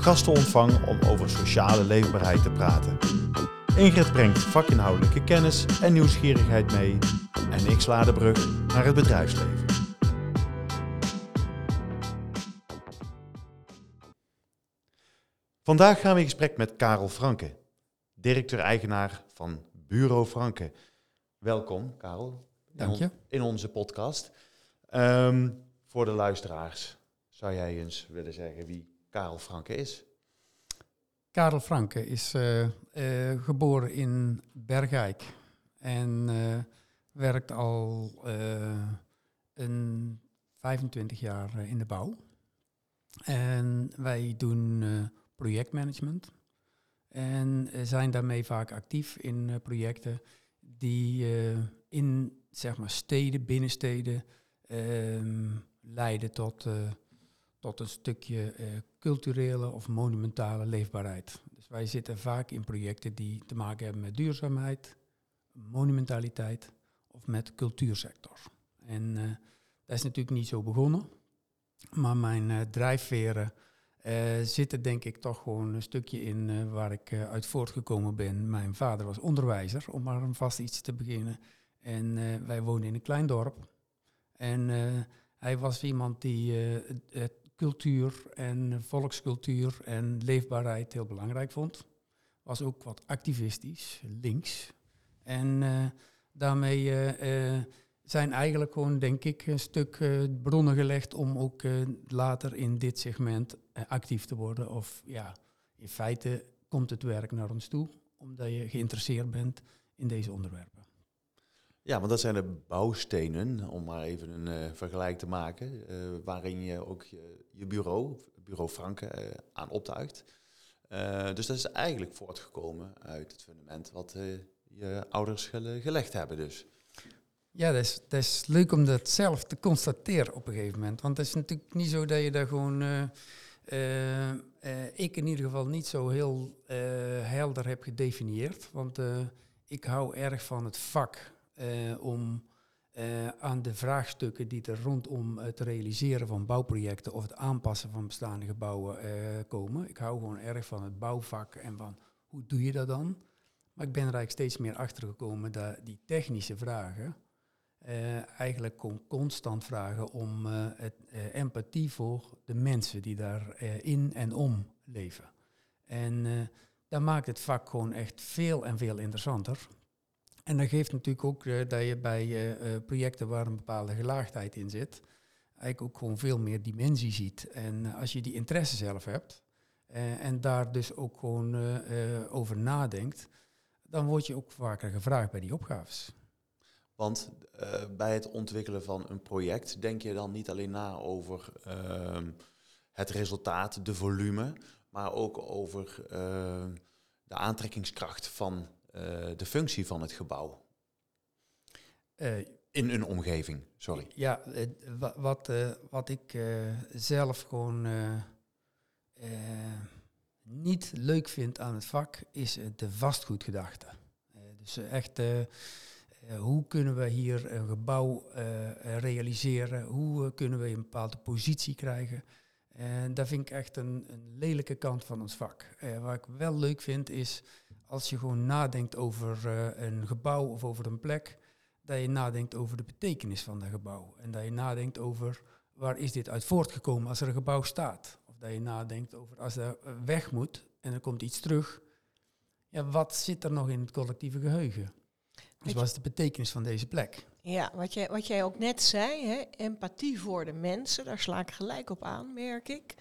gasten ontvang om over sociale leefbaarheid te praten. Ingrid brengt vakinhoudelijke kennis en nieuwsgierigheid mee en ik sla de brug naar het bedrijfsleven. Vandaag gaan we in gesprek met Karel Franke, directeur-eigenaar van Bureau Franke. Welkom, Karel. Dank je. In onze podcast. Ehm, voor de luisteraars, zou jij eens willen zeggen wie Karel Franke is? Karel Franke is uh, uh, geboren in Bergijk en uh, werkt al een 25 jaar in de bouw. En wij doen projectmanagement en zijn daarmee vaak actief in projecten die in zeg maar steden, binnensteden ehm, leiden tot tot een stukje culturele of monumentale leefbaarheid. Dus wij zitten vaak in projecten die te maken hebben met duurzaamheid, monumentaliteit of met cultuursector. En uh, dat is natuurlijk niet zo begonnen, maar mijn uh, drijfveren zitten denk ik toch gewoon een stukje in waar ik uit voortgekomen ben. Mijn vader was onderwijzer, om maar een vast iets te beginnen. En wij woonden in een klein dorp. En hij was iemand die het cultuur en volkscultuur en leefbaarheid heel belangrijk vond. Was ook wat activistisch, links. En uh, daarmee uh, uh, zijn eigenlijk gewoon, denk ik, een stuk bronnen gelegd om ook later in dit segment actief te worden. Of ja, in feite komt het werk naar ons toe, omdat je geïnteresseerd bent in deze onderwerpen. Ja, want dat zijn de bouwstenen, om maar even een uh, vergelijk te maken, uh, waarin je ook je, bureau, bureau Franke, uh, aan optuigt. dus dat is eigenlijk voortgekomen uit het fundament wat je ouders gelegd hebben dus. Ja, dat is, is leuk om dat zelf te constateren op een gegeven moment. Want het is natuurlijk niet zo dat je daar gewoon, ik in ieder geval niet zo heel helder heb gedefinieerd. Want ik hou erg van het vak om uh, aan de vraagstukken die er rondom het realiseren van bouwprojecten of het aanpassen van bestaande gebouwen uh, komen. Ik hou gewoon erg van het bouwvak en van hoe doe je dat dan? Maar ik ben er eigenlijk steeds meer achter gekomen dat die technische vragen eigenlijk constant vragen om het, empathie voor de mensen die daar in en om leven. En dat maakt het vak gewoon echt veel en veel interessanter. En dat geeft natuurlijk ook uh, dat je bij uh, projecten waar een bepaalde gelaagdheid in zit, eigenlijk ook gewoon veel meer dimensie ziet. En als je die interesse zelf hebt en daar dus ook gewoon over nadenkt, dan word je ook vaker gevraagd bij die opgaves. Want bij het ontwikkelen van een project denk je dan niet alleen na over ehm, het resultaat, de volume, maar ook over de aantrekkingskracht van de functie van het gebouw? Uh, in een omgeving, sorry. Ja, uh, wat, wat ik zelf gewoon niet leuk vind aan het vak, is de vastgoedgedachte. dus echt, hoe kunnen we hier een gebouw realiseren? Hoe kunnen we een bepaalde positie krijgen? En dat vind ik echt een, een lelijke kant van ons vak. wat ik wel leuk vind, is als je gewoon nadenkt over uh, een gebouw of over een plek, dat je nadenkt over de betekenis van dat gebouw. En dat je nadenkt over waar is dit uit voortgekomen als er een gebouw staat. Of dat je nadenkt over als er weg moet en er komt iets terug. Ja, wat zit er nog in het collectieve geheugen? Dus wat is de betekenis van deze plek? Ja, wat jij, wat jij ook net zei, hè, empathie voor de mensen, daar sla ik gelijk op aan, merk ik.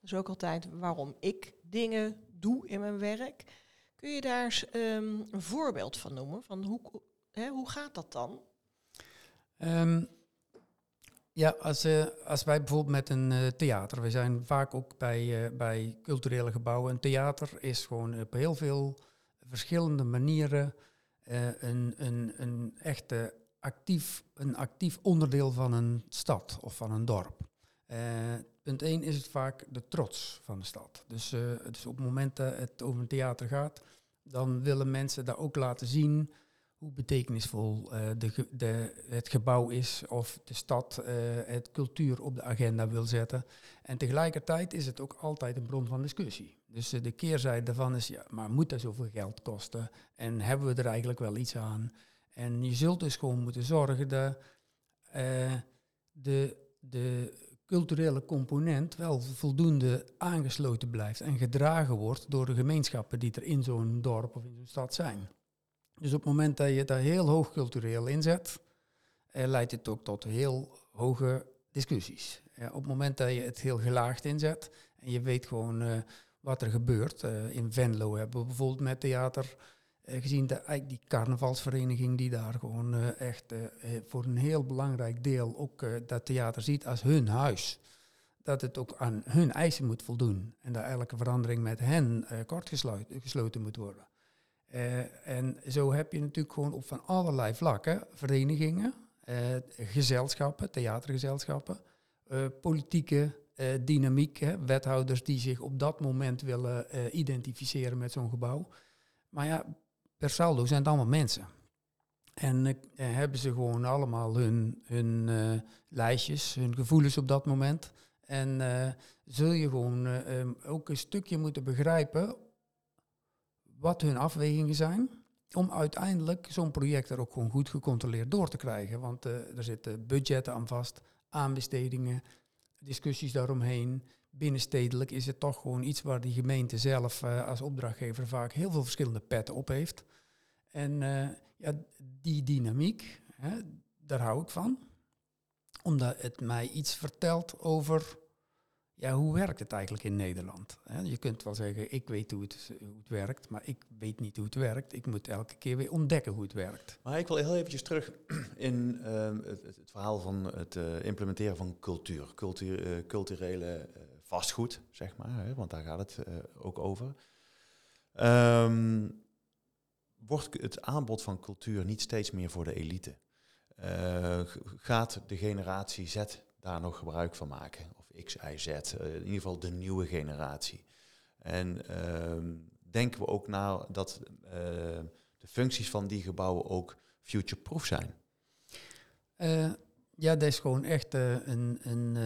Dat is ook altijd waarom ik dingen doe in mijn werk. Kun je daar ehm, een voorbeeld van noemen? Van hoe, hè, hoe gaat dat dan? Um, Ja, als, uh, als wij bijvoorbeeld met een uh, theater, we zijn vaak ook bij, uh, bij culturele gebouwen. Een theater is gewoon op heel veel verschillende manieren een, een, een echte actief, een actief onderdeel van een stad of van een dorp. punt 1 is het vaak de trots van de stad. Dus, dus op het moment dat het over een theater gaat, dan willen mensen daar ook laten zien hoe betekenisvol uh, de, de, het gebouw is of de stad uh, het cultuur op de agenda wil zetten. En tegelijkertijd is het ook altijd een bron van discussie. Dus uh, de keerzijde daarvan is, ja, maar moet dat zoveel geld kosten? En hebben we er eigenlijk wel iets aan? En je zult dus gewoon moeten zorgen dat de, de culturele component wel voldoende aangesloten blijft en gedragen wordt door de gemeenschappen die er in zo'n dorp of in zo'n stad zijn. Dus op het moment dat je dat heel hoog cultureel inzet, eh, leidt het ook tot heel hoge discussies. Op het moment dat je het heel gelaagd inzet en je weet gewoon uh, wat er gebeurt. Uh, in Venlo hebben we bijvoorbeeld met theater gezien dat eigenlijk die carnavalsvereniging die daar gewoon echt voor een heel belangrijk deel ook dat theater ziet als hun huis. Dat het ook aan hun eisen moet voldoen en dat elke verandering met hen kortgesloten moet worden. En zo heb je natuurlijk gewoon op van allerlei vlakken verenigingen, gezelschappen, theatergezelschappen, politieke dynamiek, hè, wethouders die zich op dat moment willen identificeren met zo'n gebouw. Maar ja, per saldo zijn het allemaal mensen. En hebben ze gewoon allemaal hun, hun lijstjes, hun gevoelens op dat moment. En zul je gewoon um, ook een stukje moeten begrijpen wat hun afwegingen zijn, om uiteindelijk zo'n project er ook gewoon goed gecontroleerd door te krijgen. Want er zitten budgetten aan vast, aanbestedingen, discussies daaromheen. Binnenstedelijk is het toch gewoon iets waar die gemeente zelf als opdrachtgever vaak heel veel verschillende petten op heeft. En uh, ja, die dynamiek, hè, daar hou ik van. Omdat het mij iets vertelt over ja, hoe werkt het eigenlijk in Nederland? Je kunt wel zeggen, ik weet hoe het, hoe het werkt, maar ik weet niet hoe het werkt. Ik moet elke keer weer ontdekken hoe het werkt. Maar ik wil heel eventjes terug in ehm, het, het, verhaal van het uh, implementeren van cultuur. Cultuur, uh, culturele vastgoed, zeg maar, hè, want daar gaat het ook over. Um, wordt het aanbod van cultuur niet steeds meer voor de elite? gaat de generatie Z daar nog gebruik van maken? X, Y, Z. Eh, in ieder geval de nieuwe generatie. En ehm, denken we ook na dat eh, de functies van die gebouwen ook future-proof zijn? Ja, dat is gewoon echt een, een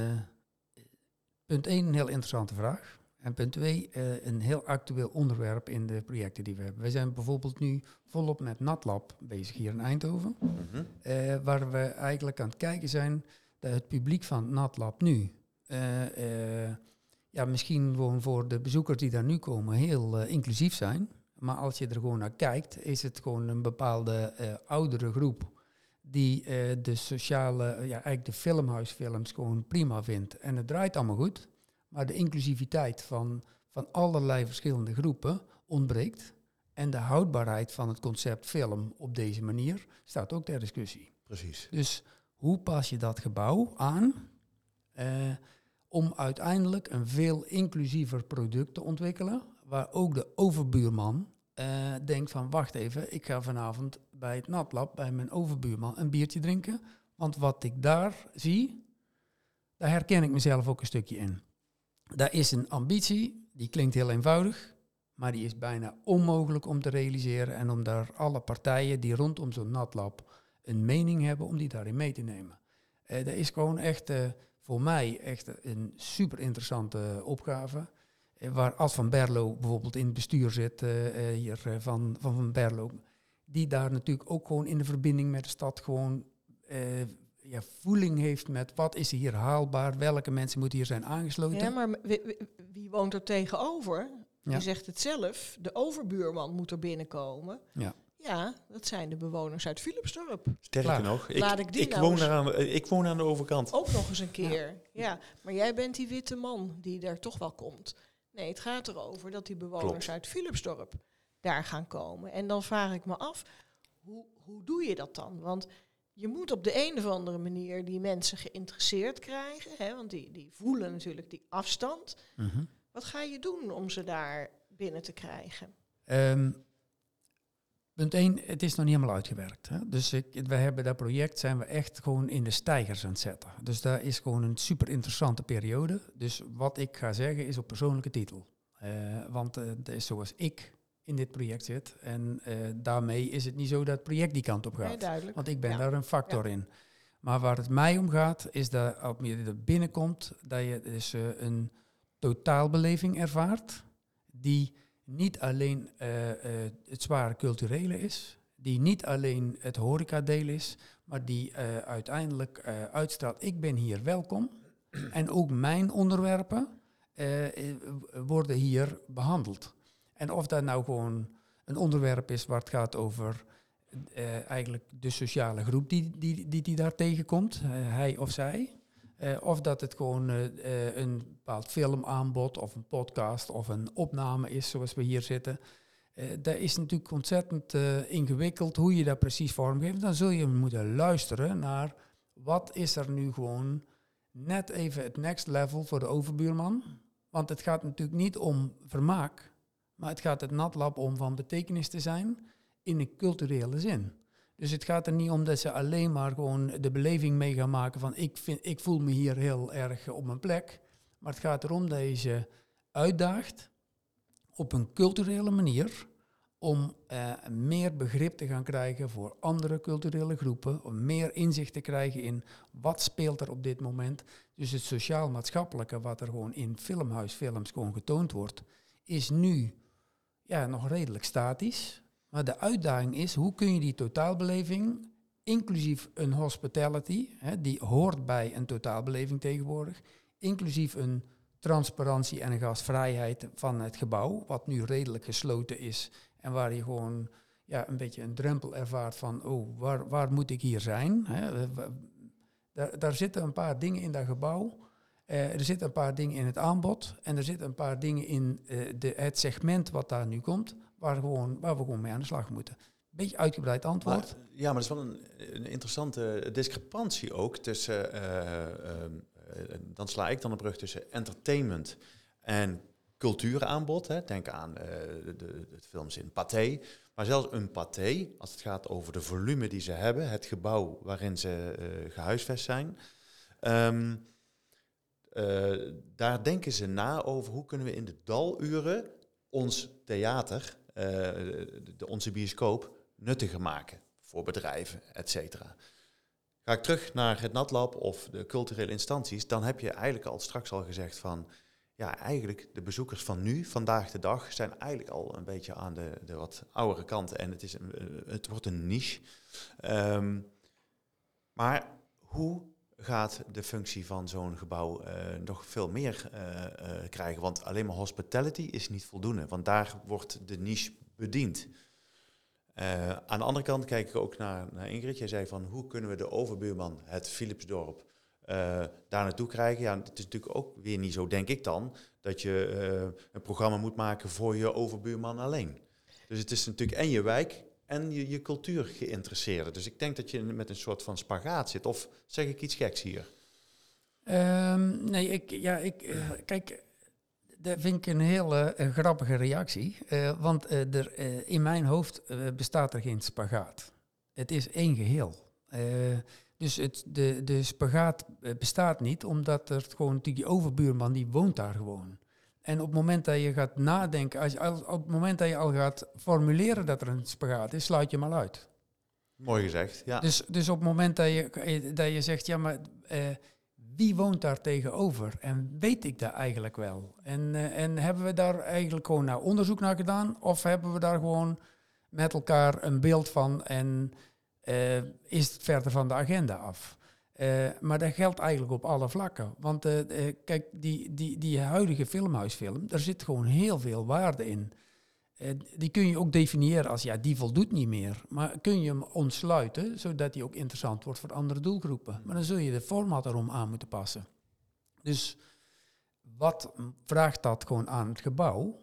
punt 1 een heel interessante vraag. En punt 2, een heel actueel onderwerp in de projecten die we hebben. We zijn bijvoorbeeld nu volop met NatLab bezig hier in Eindhoven. Mhm. waar we eigenlijk aan het kijken zijn dat het publiek van NatLab nu uh, ja, misschien gewoon voor de bezoekers die daar nu komen heel inclusief zijn. Maar als je er gewoon naar kijkt, is het gewoon een bepaalde oudere groep die de sociale, ja, eigenlijk de filmhuisfilms gewoon prima vindt. En het draait allemaal goed, maar de inclusiviteit van, van allerlei verschillende groepen ontbreekt. En de houdbaarheid van het concept film op deze manier staat ook ter discussie. Precies. Dus hoe pas je dat gebouw aan? om uiteindelijk een veel inclusiever product te ontwikkelen, waar ook de overbuurman uh, denkt van wacht even, ik ga vanavond bij het natlab, bij mijn overbuurman, een biertje drinken, want wat ik daar zie, daar herken ik mezelf ook een stukje in. Daar is een ambitie, die klinkt heel eenvoudig, maar die is bijna onmogelijk om te realiseren en om daar alle partijen die rondom zo'n natlab een mening hebben, om die daarin mee te nemen. Uh, dat is gewoon echt... Uh, voor mij echt een super interessante opgave. Eh, waar Ad van Berlo bijvoorbeeld in het bestuur zit, hier van, van Van Berlo. Die daar natuurlijk ook gewoon in de verbinding met de stad gewoon ja, voeling heeft met wat is hier haalbaar, welke mensen moeten hier zijn aangesloten. Ja, maar wie, wie woont er tegenover? Je zegt het zelf, de overbuurman moet er binnenkomen. Ja. Ja, dat zijn de bewoners uit Philipsdorp. Sterker nog, ik, Laat ik, die ik, nou woon aan, ik woon aan de overkant. Ook nog eens een keer. Ja. maar jij bent die witte man die daar toch wel komt. Nee, het gaat erover dat die bewoners uit Philipsdorp daar gaan komen. En dan vraag ik me af, hoe, hoe doe je dat dan? Want je moet op de een of andere manier die mensen geïnteresseerd krijgen, hè, want die, die voelen natuurlijk die afstand. Mhm. Wat ga je doen om ze daar binnen te krijgen? Ehm, punt 1, het is nog niet helemaal uitgewerkt. Hè? Dus ik, we hebben dat project, zijn we echt gewoon in de stijgers aan het zetten. Dus dat is gewoon een super interessante periode. Dus wat ik ga zeggen is op persoonlijke titel. Eh, want uh, dat is zoals ik in dit project zit. En uh, daarmee is het niet zo dat het project die kant op gaat. Nee. Want ik ben Ja. daar een factor in. Maar waar het mij om gaat, is dat op je er binnenkomt, dat je dus eh, een totaalbeleving ervaart, die niet alleen eh, eh, het zware culturele is, die niet alleen het horecadeel is, maar die eh, uiteindelijk eh, uitstraalt, ik ben hier welkom. en ook mijn onderwerpen eh, eh, worden hier behandeld. En of dat nou gewoon een onderwerp is waar het gaat over eh, eigenlijk de sociale groep die, die, die, die daar tegenkomt, eh, hij of zij. Eh, of dat het gewoon een bepaald filmaanbod of een podcast of een opname is zoals we hier zitten. Dat is natuurlijk ontzettend ingewikkeld hoe je dat precies vormgeeft. Dan zul je moeten luisteren naar wat is er nu gewoon net even het next level voor de overbuurman. Want het gaat natuurlijk niet om vermaak, maar het gaat het natlab om van betekenis te zijn in een culturele zin. Dus het gaat er niet om dat ze alleen maar gewoon de beleving mee gaan maken van ik, vind, ik voel me hier heel erg op mijn plek. Maar het gaat erom dat je ze uitdaagt op een culturele manier om eh, meer begrip te gaan krijgen voor andere culturele groepen, om meer inzicht te krijgen in wat speelt er op dit moment. Dus het sociaal-maatschappelijke wat er gewoon in filmhuisfilms gewoon getoond wordt, is nu ja, nog redelijk statisch. Maar de uitdaging is, hoe kun je die totaalbeleving, inclusief een hospitality, hè, die hoort bij een totaalbeleving tegenwoordig, inclusief een transparantie en een gastvrijheid van het gebouw, wat nu redelijk gesloten is en waar je gewoon ja, een beetje een drempel ervaart van, oh, waar, waar moet ik hier zijn? Hè? Daar, daar zitten een paar dingen in dat gebouw. Eh, er zitten een paar dingen in het aanbod en er zitten een paar dingen in eh, de, het segment wat daar nu komt, waar, gewoon, waar we gewoon mee aan de slag moeten. Beetje uitgebreid antwoord. Maar, ja, maar dat is wel een, een interessante discrepantie ook tussen, eh, ehm, eh, dan sla ik dan een brug tussen entertainment en cultuuraanbod. Hè. Denk aan eh, de, de, de films in Pathé. Maar zelfs een Pathé, als het gaat over de volume die ze hebben, het gebouw waarin ze eh, gehuisvest zijn. ehm, eh, daar denken ze na over hoe kunnen we in de daluren ons theater, eh, de, onze bioscoop, nuttiger maken voor bedrijven, et cetera. Ga ik terug naar het NatLab of de culturele instanties, dan heb je eigenlijk al straks al gezegd van, ja, eigenlijk de bezoekers van nu, vandaag de dag, zijn eigenlijk al een beetje aan de, de wat oudere kant en het, is een, eh, het wordt een niche. Ehm, maar hoe gaat de functie van zo'n gebouw eh, nog veel meer eh, eh, krijgen? Want alleen maar hospitality is niet voldoende, want daar wordt de niche bediend. Aan de andere kant kijk ik ook naar, naar Ingrid. Jij zei van hoe kunnen we de overbuurman, het Philipsdorp, daar naartoe krijgen? Ja, het is natuurlijk ook weer niet zo, denk ik dan, dat je een programma moet maken voor je overbuurman alleen. Dus het is natuurlijk en je wijk en je, je cultuur geïnteresseerde. Dus ik denk dat je met een soort van spagaat zit. Of zeg ik iets geks hier? Ehm, nee, ik, ja, ik, eh, kijk, dat vind ik een heel eh, grappige reactie. eh, want er, in mijn hoofd bestaat er geen spagaat. Het is één geheel. Eh, dus het, de, de spagaat bestaat niet, omdat er gewoon die overbuurman die woont daar gewoon. En op het moment dat je gaat nadenken, als op het moment dat je al gaat formuleren dat er een spagaat is, sluit je hem al uit. Mooi gezegd, ja. Dus, dus op het moment dat je, dat je zegt, ja, maar eh, wie woont daar tegenover? En weet ik dat eigenlijk wel? En, eh, en hebben we daar eigenlijk gewoon nou onderzoek naar gedaan? Of hebben we daar gewoon met elkaar een beeld van en eh, is het verder van de agenda af? Eh, maar dat geldt eigenlijk op alle vlakken. Want eh, eh, kijk, die, die, die huidige filmhuisfilm, daar zit gewoon heel veel waarde in. Die kun je ook definiëren als, ja, die voldoet niet meer. Maar kun je hem ontsluiten, zodat die ook interessant wordt voor andere doelgroepen. Maar dan zul je de format erom aan moeten passen. Dus wat vraagt dat gewoon aan het gebouw?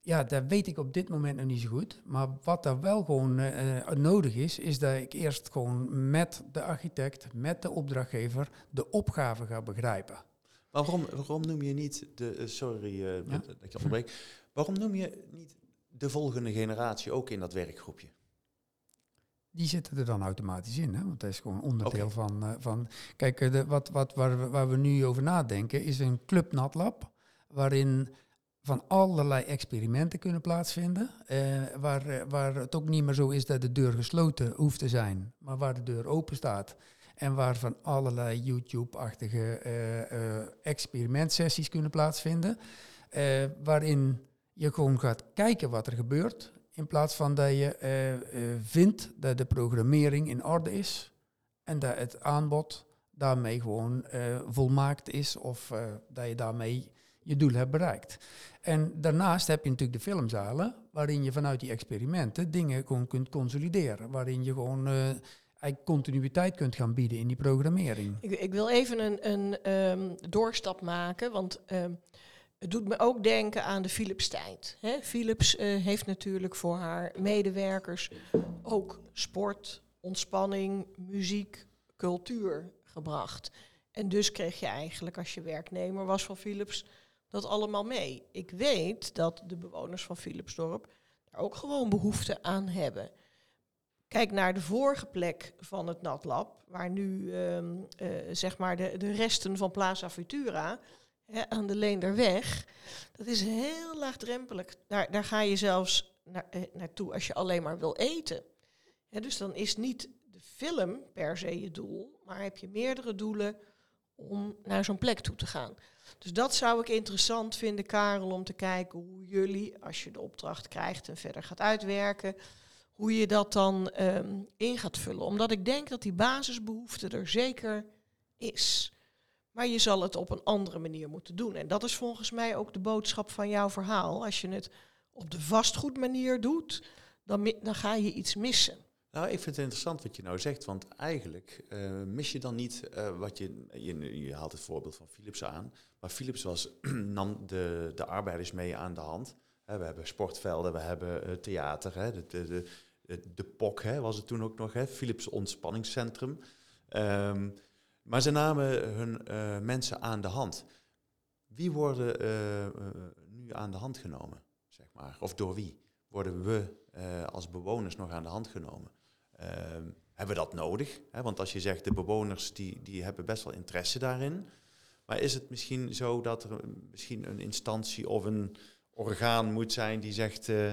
Ja, dat weet ik op dit moment nog niet zo goed. Maar wat er wel gewoon eh, nodig is, is dat ik eerst gewoon met de architect, met de opdrachtgever, de opgave ga begrijpen. Maar waarom, waarom noem je niet de, eh, sorry eh, Ja. dat ik onderbreek, waarom noem je niet de volgende generatie ook in dat werkgroepje? Die zitten er dan automatisch in, hè? want dat is gewoon onderdeel van, eh, van... Kijk, eh, de, wat, wat, waar, we, waar we nu over nadenken is een club natlab, waarin van allerlei experimenten kunnen plaatsvinden, eh, waar, eh, waar het ook niet meer zo is dat de deur gesloten hoeft te zijn, maar waar de deur open staat en waar van allerlei YouTube-achtige eh, experimentsessies kunnen plaatsvinden, waarin je gewoon gaat kijken wat er gebeurt, in plaats van dat je vindt dat de programmering in orde is en dat het aanbod daarmee gewoon volmaakt is of dat je daarmee je doel hebt bereikt. En daarnaast heb je natuurlijk de filmzalen, waarin je vanuit die experimenten dingen gewoon kunt consolideren, waarin je gewoon eigenlijk continuïteit kunt gaan bieden in die programmering. Ik, ik wil even een, een ehm, doorstap maken, want ehm, het doet me ook denken aan de Philips tijd. Hè? Philips eh, heeft natuurlijk voor haar medewerkers ook sport, ontspanning, muziek, cultuur gebracht. En dus kreeg je eigenlijk, als je werknemer was van Philips, dat allemaal mee. Ik weet dat de bewoners van Philipsdorp daar ook gewoon behoefte aan hebben. Kijk naar de vorige plek van het natlab, waar nu ehm, eh, zeg maar de, de resten van Plaza Futura hè, aan de Leenderweg. Dat is heel laagdrempelig. Daar, daar ga je zelfs eh, naartoe als je alleen maar wil eten. Dus dan is niet de film per se je doel, maar heb je meerdere doelen om naar zo'n plek toe te gaan. Dus dat zou ik interessant vinden, Karel, om te kijken hoe jullie, als je de opdracht krijgt en verder gaat uitwerken, hoe je dat dan ehm, in gaat vullen. Omdat ik denk dat die basisbehoefte er zeker is. Maar je zal het op een andere manier moeten doen. En dat is volgens mij ook de boodschap van jouw verhaal. Als je het op de vastgoedmanier doet, dan, dan ga je iets missen. Nou, ik vind het interessant wat je nou zegt, want eigenlijk eh, mis je dan niet eh, wat je, je... Je haalt het voorbeeld van Philips aan, maar Philips was, nam de, de arbeiders mee aan de hand. We hebben sportvelden, we hebben eh, theater, de, de, de, de, POC was het toen ook nog, Philips Ontspanningscentrum. Ehm, maar ze namen hun mensen aan de hand. Wie worden nu aan de hand genomen, zeg maar? Of door wie worden we als bewoners nog aan de hand genomen? Ehm, hebben we dat nodig? Hè? Want als je zegt de bewoners die, die hebben best wel interesse daarin. Maar is het misschien zo dat er misschien een instantie of een orgaan moet zijn die zegt: eh,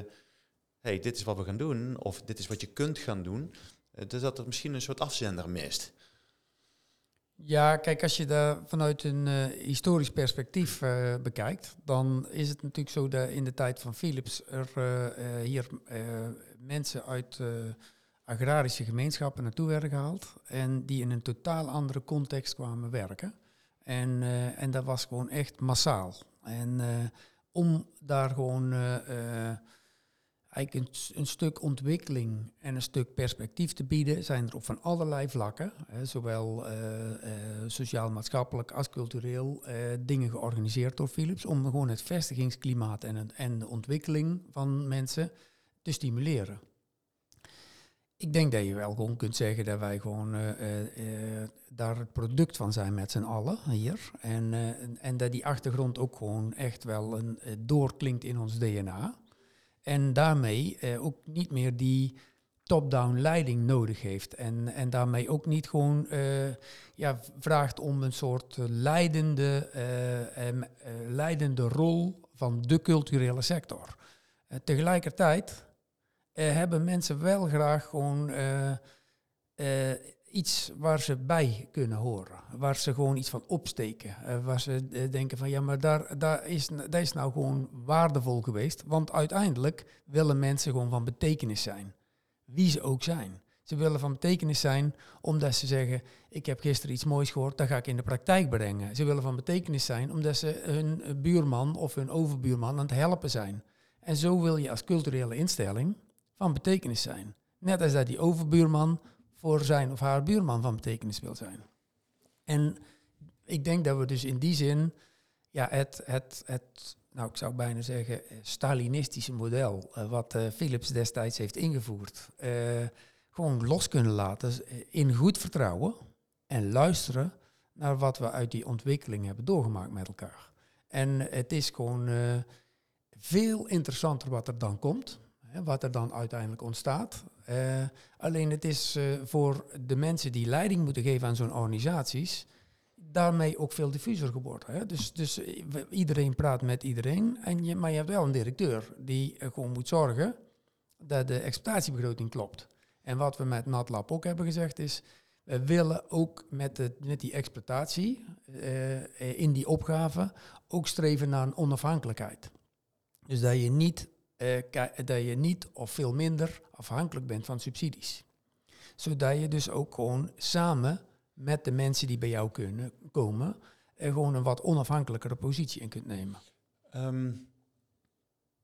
hey, dit is wat we gaan doen, of dit is wat je kunt gaan doen. Eh, dus dat er misschien een soort afzender mist. Ja, kijk, als je daar vanuit een eh, historisch perspectief bekijkt, dan is het natuurlijk zo dat in de tijd van Philips er hier mensen uit agrarische gemeenschappen naartoe werden gehaald en die in een totaal andere context kwamen werken. En, eh, en dat was gewoon echt massaal. En eh, om daar gewoon eh, eigenlijk een, stuk ontwikkeling en een stuk perspectief te bieden, zijn er op van allerlei vlakken, hè, zowel sociaal-maatschappelijk als cultureel, dingen georganiseerd door Philips om gewoon het vestigingsklimaat en, en de ontwikkeling van mensen te stimuleren. Ik denk dat je wel gewoon kunt zeggen dat wij gewoon eh, eh, eh, daar het product van zijn met z'n allen hier. En, en- dat die achtergrond ook gewoon echt wel een, doorklinkt in ons DNA. En daarmee ook niet meer die top-down leiding nodig heeft. En, en daarmee ook niet gewoon ja, vraagt om een soort leidende, leidende rol van de culturele sector. Tegelijkertijd hebben mensen wel graag gewoon eh, eh, iets waar ze bij kunnen horen. Waar ze gewoon iets van opsteken. Eh, waar ze eh, denken van ja, maar daar, daar is, dat is nou gewoon waardevol geweest. Want uiteindelijk willen mensen gewoon van betekenis zijn. Wie ze ook zijn. Ze willen van betekenis zijn omdat ze zeggen: Ik heb gisteren iets moois gehoord, dat ga ik in de praktijk brengen. Ze willen van betekenis zijn omdat ze hun eh, buurman of hun overbuurman aan het helpen zijn. En zo wil je als culturele instelling van betekenis zijn. Net als dat die overbuurman voor zijn of haar buurman van betekenis wil zijn. En ik denk dat we dus in die zin ja, het, het, het, nou ik zou bijna zeggen, Stalinistische model, wat Philips destijds heeft ingevoerd, gewoon los kunnen laten in goed vertrouwen en luisteren naar wat we uit die ontwikkeling hebben doorgemaakt met elkaar. En het is gewoon veel interessanter wat er dan komt, wat er dan uiteindelijk ontstaat. Uh, alleen het is uh, voor de mensen die leiding moeten geven aan zo'n organisaties, daarmee ook veel diffuser geworden. Hè. Dus, dus eh, iedereen praat met iedereen, en je, maar je hebt wel een directeur die gewoon moet zorgen dat de exploitatiebegroting klopt. En wat we met NatLab ook hebben gezegd is, we willen ook met, de, met die exploitatie in die opgave ook streven naar een onafhankelijkheid. Dus dat je niet, dat je niet of veel minder afhankelijk bent van subsidies. Zodat je dus ook gewoon samen met de mensen die bij jou kunnen komen, uh, gewoon een wat onafhankelijkere positie in kunt nemen. Um,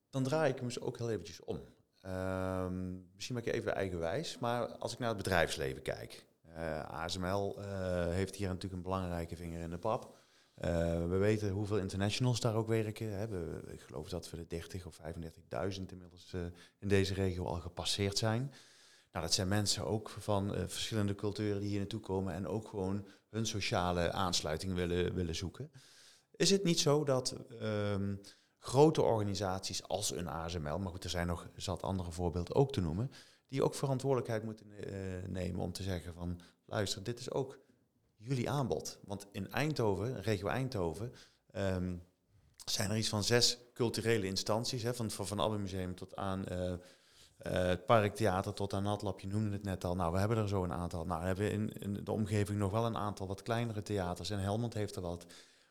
dan draai ik hem dus ook heel eventjes om. Um, misschien maak ik even eigenwijs, maar als ik naar het bedrijfsleven kijk. Uh, eh, ASML heeft hier natuurlijk een belangrijke vinger in de pap. Uh, we weten hoeveel internationals daar ook werken. Hè. We, ik geloof dat we de 30 of 35.000 inmiddels uh, in deze regio al gepasseerd zijn. Nou, dat zijn mensen ook van uh, verschillende culturen die hier naartoe komen en ook gewoon hun sociale aansluiting willen, willen zoeken. Is het niet zo dat um, grote organisaties als een ASML, maar goed, er zijn nog zat andere voorbeelden ook te noemen, die ook verantwoordelijkheid moeten nemen om te zeggen van, luister, dit is ook jullie aanbod? Want in Eindhoven, regio Eindhoven, um, zijn er iets van zes culturele instanties, hè, van, van, van Abbe Museum tot aan uh, uh, het Parktheater tot aan Natlab, je noemde het net al. Nou, we hebben er zo een aantal. Nou, we hebben in, in de omgeving nog wel een aantal wat kleinere theaters en Helmond heeft er wat.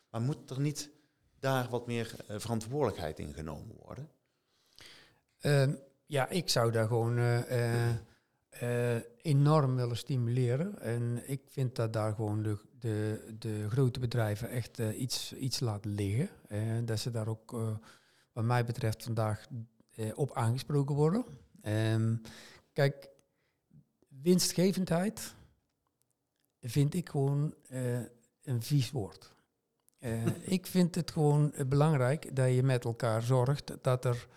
Maar moet er niet daar wat meer uh, verantwoordelijkheid in genomen worden? Uh, ja, ik zou daar gewoon uh, enorm willen stimuleren. En ik vind dat daar gewoon de, de, de grote bedrijven echt uh, iets, iets laten liggen. En dat ze daar ook, wat mij betreft, vandaag op aangesproken worden. Um, kijk, winstgevendheid vind ik gewoon een vies woord. ik vind het gewoon belangrijk dat je met elkaar zorgt dat er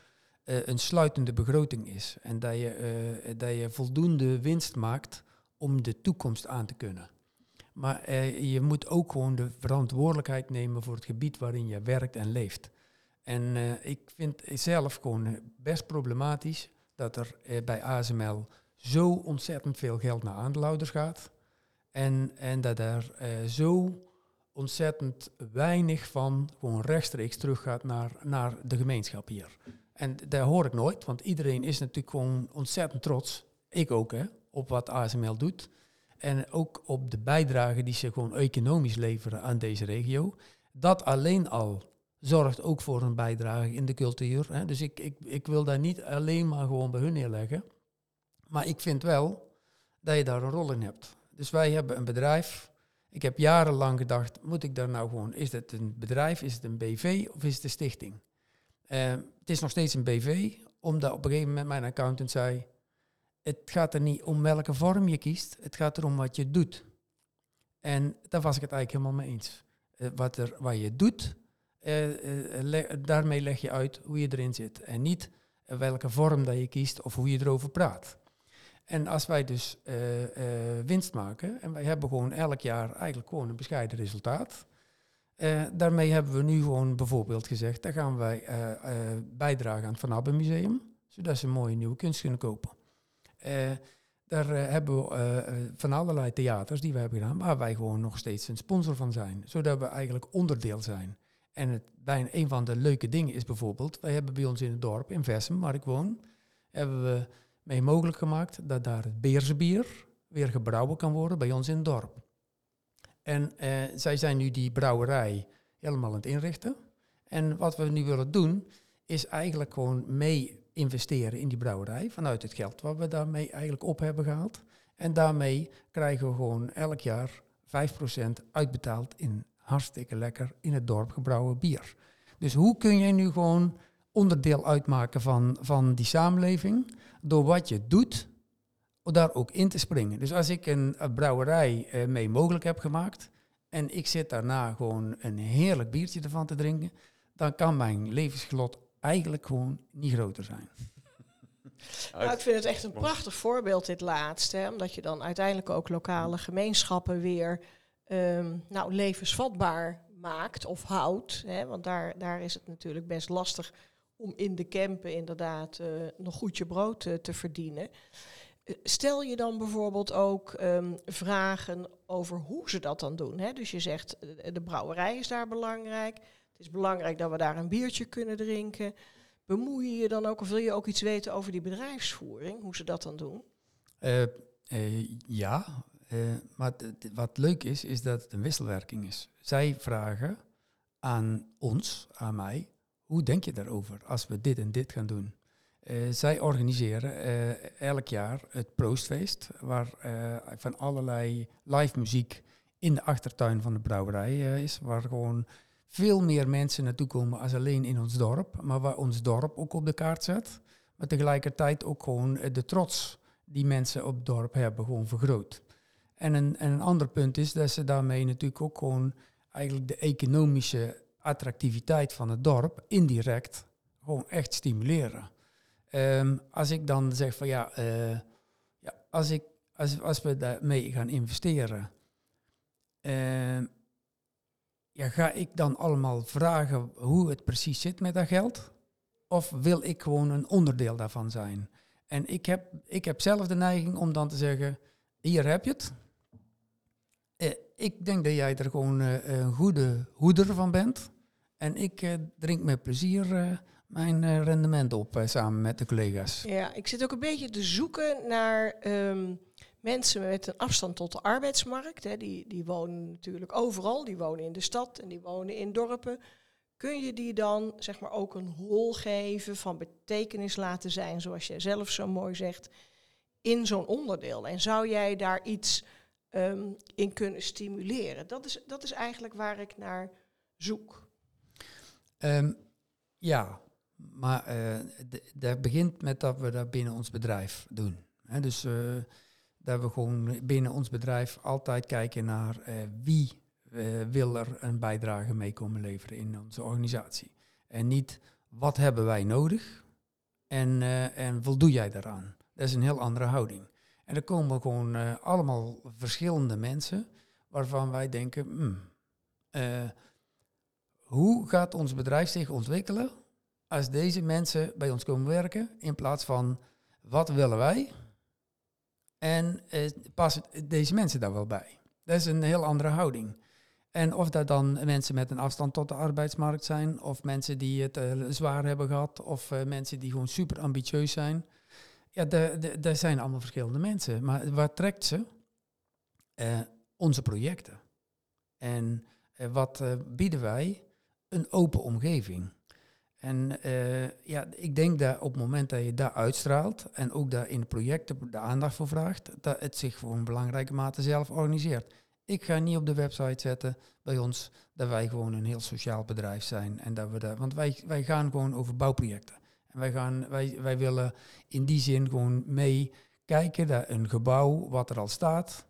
uh, een sluitende begroting is. En dat je, uh, dat je voldoende winst maakt om de toekomst aan te kunnen. Maar uh, je moet ook gewoon de verantwoordelijkheid nemen voor het gebied waarin je werkt en leeft. En ik vind zelf gewoon best problematisch dat er bij ASML zo ontzettend veel geld naar aandeelhouders gaat. En, en dat er zo ontzettend weinig van gewoon rechtstreeks teruggaat naar, naar de gemeenschap hier. En daar hoor ik nooit, want iedereen is natuurlijk gewoon ontzettend trots, ik ook, hè, op wat ASML doet. En ook op de bijdrage die ze gewoon economisch leveren aan deze regio. Dat alleen al zorgt ook voor een bijdrage in de cultuur. Hè. Dus ik, ik, ik wil daar niet alleen maar gewoon bij hun neerleggen. Maar ik vind wel dat je daar een rol in hebt. Dus wij hebben een bedrijf. Ik heb jarenlang gedacht, moet ik daar nou gewoon, is het een bedrijf, is het een BV of is het een stichting? Uh, het is nog steeds een BV, omdat op een gegeven moment mijn accountant zei, het gaat er niet om welke vorm je kiest, het gaat erom wat je doet. En daar was ik het eigenlijk helemaal mee eens. Uh, wat, er, wat je doet, uh, daarmee leg je uit hoe je erin zit. En niet welke vorm dat je kiest of hoe je erover praat. En als wij dus winst maken, en wij hebben gewoon elk jaar eigenlijk gewoon een bescheiden resultaat, uh, daarmee hebben we nu gewoon bijvoorbeeld gezegd, daar gaan wij uh, uh, bijdragen aan het Van Abbe Museum, zodat ze mooie nieuwe kunst kunnen kopen. daar hebben we van allerlei theaters die we hebben gedaan, waar wij gewoon nog steeds een sponsor van zijn, zodat we eigenlijk onderdeel zijn. En het, bijna een van de leuke dingen is bijvoorbeeld, wij hebben bij ons in het dorp, in Vessem, waar ik woon, hebben we mee mogelijk gemaakt dat daar het Beerse weer gebrouwen kan worden bij ons in het dorp. En uh, zij zijn nu die brouwerij helemaal aan het inrichten. En wat we nu willen doen, is eigenlijk gewoon mee investeren in die brouwerij vanuit het geld wat we daarmee eigenlijk op hebben gehaald. En daarmee krijgen we gewoon elk jaar 5% uitbetaald in hartstikke lekker in het dorp gebrouwen bier. Dus hoe kun je nu gewoon onderdeel uitmaken van, van die samenleving door wat je doet daar ook in te springen. Dus als ik een, brouwerij uh, mee mogelijk heb gemaakt en ik zit daarna gewoon een heerlijk biertje ervan te drinken, dan kan mijn levensgelot eigenlijk gewoon niet groter zijn. Nou, ik vind het echt een prachtig voorbeeld, dit laatste. Hè, omdat je dan uiteindelijk ook lokale gemeenschappen weer ehm, nou, levensvatbaar maakt of houdt. Hè, want daar, daar is het natuurlijk best lastig om in de campen inderdaad uh, nog goed je brood uh, te verdienen. Stel je dan bijvoorbeeld ook um, vragen over hoe ze dat dan doen. Hè? Dus je zegt, de brouwerij is daar belangrijk. Het is belangrijk dat we daar een biertje kunnen drinken. Bemoei je je dan ook of wil je ook iets weten over die bedrijfsvoering, hoe ze dat dan doen? ja, maar wat leuk is, is dat het een wisselwerking is. Zij vragen aan ons, aan mij, hoe denk je daarover als we dit en dit gaan doen? Uh, zij organiseren uh, elk jaar het Proostfeest, waar uh, van allerlei live muziek in de achtertuin van de brouwerij is, waar gewoon veel meer mensen naartoe komen als alleen in ons dorp, maar waar ons dorp ook op de kaart zet, maar tegelijkertijd ook gewoon de trots die mensen op het dorp hebben gewoon vergroot. En een, en een ander punt is dat ze daarmee natuurlijk ook gewoon eigenlijk de economische attractiviteit van het dorp indirect gewoon echt stimuleren. Um, als ik dan zeg van ja, uh, ja als, ik, als, als we daarmee gaan investeren, uh, ja, ga ik dan allemaal vragen hoe het precies zit met dat geld? Of wil ik gewoon een onderdeel daarvan zijn? En ik heb, ik heb zelf de neiging om dan te zeggen, hier heb je het. Uh, ik denk dat jij er gewoon een goede hoeder van bent. En ik drink met plezier mijn uh, rendement op samen met de collega's. Ja, ik zit ook een beetje te zoeken naar um, mensen met een afstand tot de arbeidsmarkt. Hè. Die, die wonen natuurlijk overal, die wonen in de stad en die wonen in dorpen. Kun je die dan zeg maar ook een rol geven van betekenis laten zijn, zoals jij zelf zo mooi zegt, in zo'n onderdeel? En zou jij daar iets um, in kunnen stimuleren? Dat is, dat is eigenlijk waar ik naar zoek. Um, ja, maar uh, dat begint met dat we dat binnen ons bedrijf doen. Dus uh, dat we gewoon binnen ons bedrijf altijd kijken naar uh, wie wil er een bijdrage mee komen leveren in onze organisatie. En niet wat hebben wij nodig en, en voldoe jij daaraan. Dat is een heel andere houding. En er komen gewoon allemaal verschillende mensen waarvan wij denken, hmm, hoe gaat ons bedrijf zich ontwikkelen als deze mensen bij ons komen werken, in plaats van wat willen wij en eh, passen deze mensen daar wel bij. Dat is een heel andere houding. En of dat dan mensen met een afstand tot de arbeidsmarkt zijn, of mensen die het uh, zwaar hebben gehad, of uh, mensen die gewoon super ambitieus zijn. Ja, dat zijn allemaal verschillende mensen. Maar wat trekt ze? Uh, onze projecten. En wat bieden wij? een open omgeving. En uh, ja, ik denk dat op het moment dat je daar uitstraalt en ook daar in de projecten de aandacht voor vraagt, dat het zich voor een belangrijke mate zelf organiseert. Ik ga niet op de website zetten bij ons dat wij gewoon een heel sociaal bedrijf zijn. En dat we daar, want wij, wij gaan gewoon over bouwprojecten. En wij, gaan, wij, wij willen in die zin gewoon mee kijken naar een gebouw wat er al staat.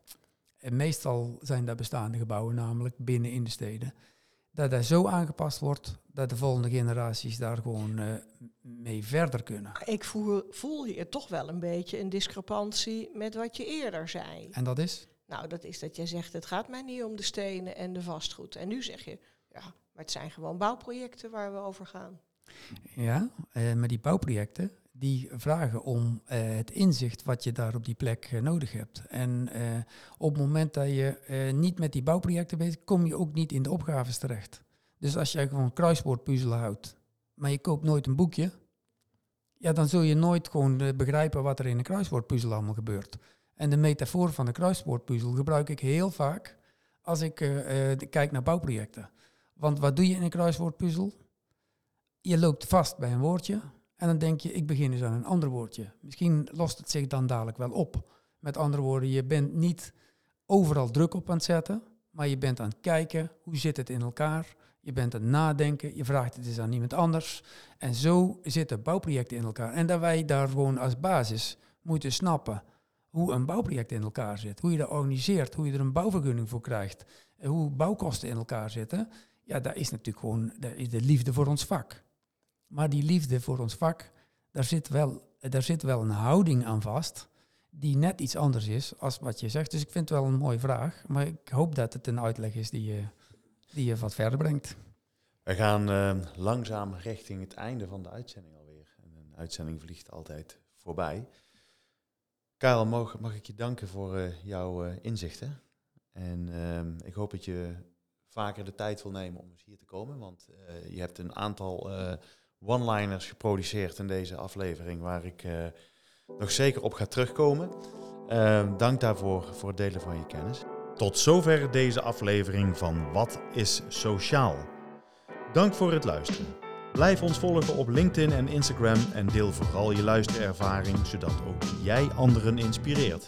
En meestal zijn dat bestaande gebouwen, namelijk binnen in de steden dat dat zo aangepast wordt dat de volgende generaties daar gewoon uh, mee verder kunnen. Ik voel, voel hier toch wel een beetje een discrepantie met wat je eerder zei. En dat is? Nou, dat is dat jij zegt, het gaat mij niet om de stenen en de vastgoed. En nu zeg je, ja, maar het zijn gewoon bouwprojecten waar we over gaan. Ja, uh, maar die bouwprojecten, die vragen om uh, het inzicht wat je daar op die plek uh, nodig hebt. En uh, op het moment dat je niet met die bouwprojecten bent, kom je ook niet in de opgaves terecht. Dus als je gewoon kruiswoordpuzzelen houdt, maar je koopt nooit een boekje, ja, dan zul je nooit gewoon begrijpen wat er in een kruiswoordpuzzel allemaal gebeurt. En de metafoor van de kruiswoordpuzzel gebruik ik heel vaak als ik kijk naar bouwprojecten. Want wat doe je in een kruiswoordpuzzel? Je loopt vast bij een woordje, en dan denk je, ik begin eens aan een ander woordje. Misschien lost het zich dan dadelijk wel op. Met andere woorden, je bent niet overal druk op aan het zetten, maar je bent aan het kijken, hoe zit het in elkaar? Je bent aan het nadenken, je vraagt het eens aan iemand anders. En zo zitten bouwprojecten in elkaar. En dat wij daar gewoon als basis moeten snappen hoe een bouwproject in elkaar zit, hoe je dat organiseert, hoe je er een bouwvergunning voor krijgt, hoe bouwkosten in elkaar zitten, ja, dat is natuurlijk gewoon de liefde voor ons vak. Maar die liefde voor ons vak, daar zit wel, daar zit wel een houding aan vast die net iets anders is als wat je zegt. Dus ik vind het wel een mooie vraag, maar ik hoop dat het een uitleg is die je, die je wat verder brengt. We gaan uh, langzaam richting het einde van de uitzending alweer. En een uitzending vliegt altijd voorbij. Karel, mag, mag ik je danken voor uh, jouw uh, inzichten. En ehm, ik hoop dat je vaker de tijd wil nemen om eens hier te komen. Want je hebt een aantal one-liners geproduceerd in deze aflevering waar ik nog zeker op ga terugkomen. Ehm, dank daarvoor voor het delen van je kennis. Tot zover deze aflevering van Wat is Sociaal? Dank voor het luisteren. Blijf ons volgen op LinkedIn en Instagram en deel vooral je luisterervaring, zodat ook jij anderen inspireert.